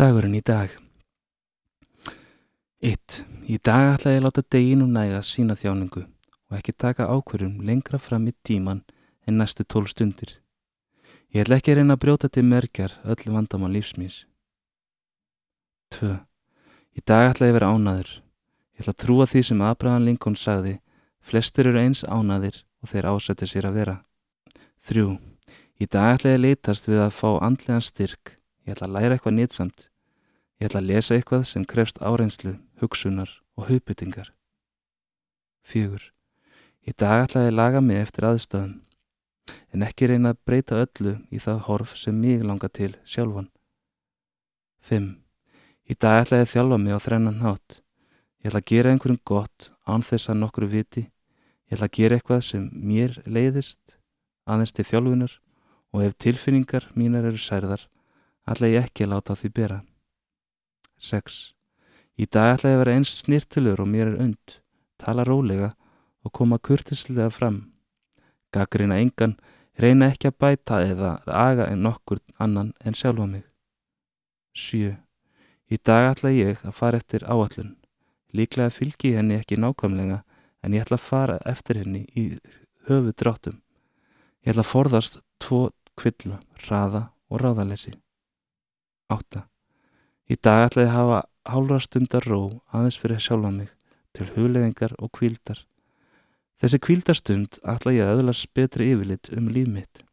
Dagurinn í dag 1. Í dag ætla ég að láta deginum næga sína þjáningu og ekki taka ákvörðum lengra fram í tíman en næstu tól stundir. Ég ætla ekki að reyna að brjóta til merkjar öll vandamann lífsmís. 2. Í dag ætla ég að vera ánaður. Ég ætla að trúa því sem Abraham Lincoln sagði, flestir eru eins ánaðir og þeir ásætti sér að vera. 3. Í dag ætla ég að leitast við að fá andlegan styrk. Ég ætla að læra eitthvað nýtsamt. Ég ætla að lesa eitthvað sem krefst áreynslu, hugsunar og hugbyttingar. 4. Í dag ætla ég að laga mig eftir aðstöðum, en ekki reyna að breyta öllu í það horf sem mig langar til sjálfan. 5. Í dag ætla ég að þjálfa mig á þrennan hátt. Ég ætla að gera einhverjum gott án þess að nokkru viti. Ég ætla að gera eitthvað sem mér leiðist, aðeins til þjálfunar og ef tilfinningar mínar eru særðar, ætla ég ekki að láta því bera. 6. Í dag ætla ég að vera eins snirtilur og mér er und, tala rólega og koma kurtislega fram. Gaggrina engan, reyna ekki að bæta eða aga en nokkur annan en sjálfa mig. 7. Í dag ætla ég að fara eftir áallun. Líklega fylgi henni ekki nákvæmlega en ég ætla að fara eftir henni í höfu dráttum. Ég ætla að forðast tvo kvilla, hraða og ráðalessi. 8. Í dag ætla ég að hafa hálfra stundar ró aðeins fyrir sjálfa mig til hugleðingar og kvíldar. Þessi kvíldarstund ætla ég að öðlast betri yfirlit um líf mitt.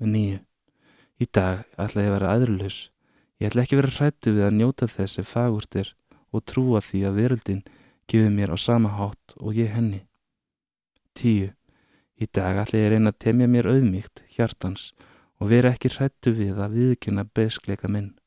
9. Í dag ætla ég að vera aðrulaus. Ég ætla ekki vera hrættu við að njóta þessi fagurt er og trúa því að veröldin gefur mér á sama hátt og ég henni. 10. Í dag ætla ég að reyna að temja mér auðmíkt, hjartans og vera ekki hrættu við að viðkynna breyskleika minn.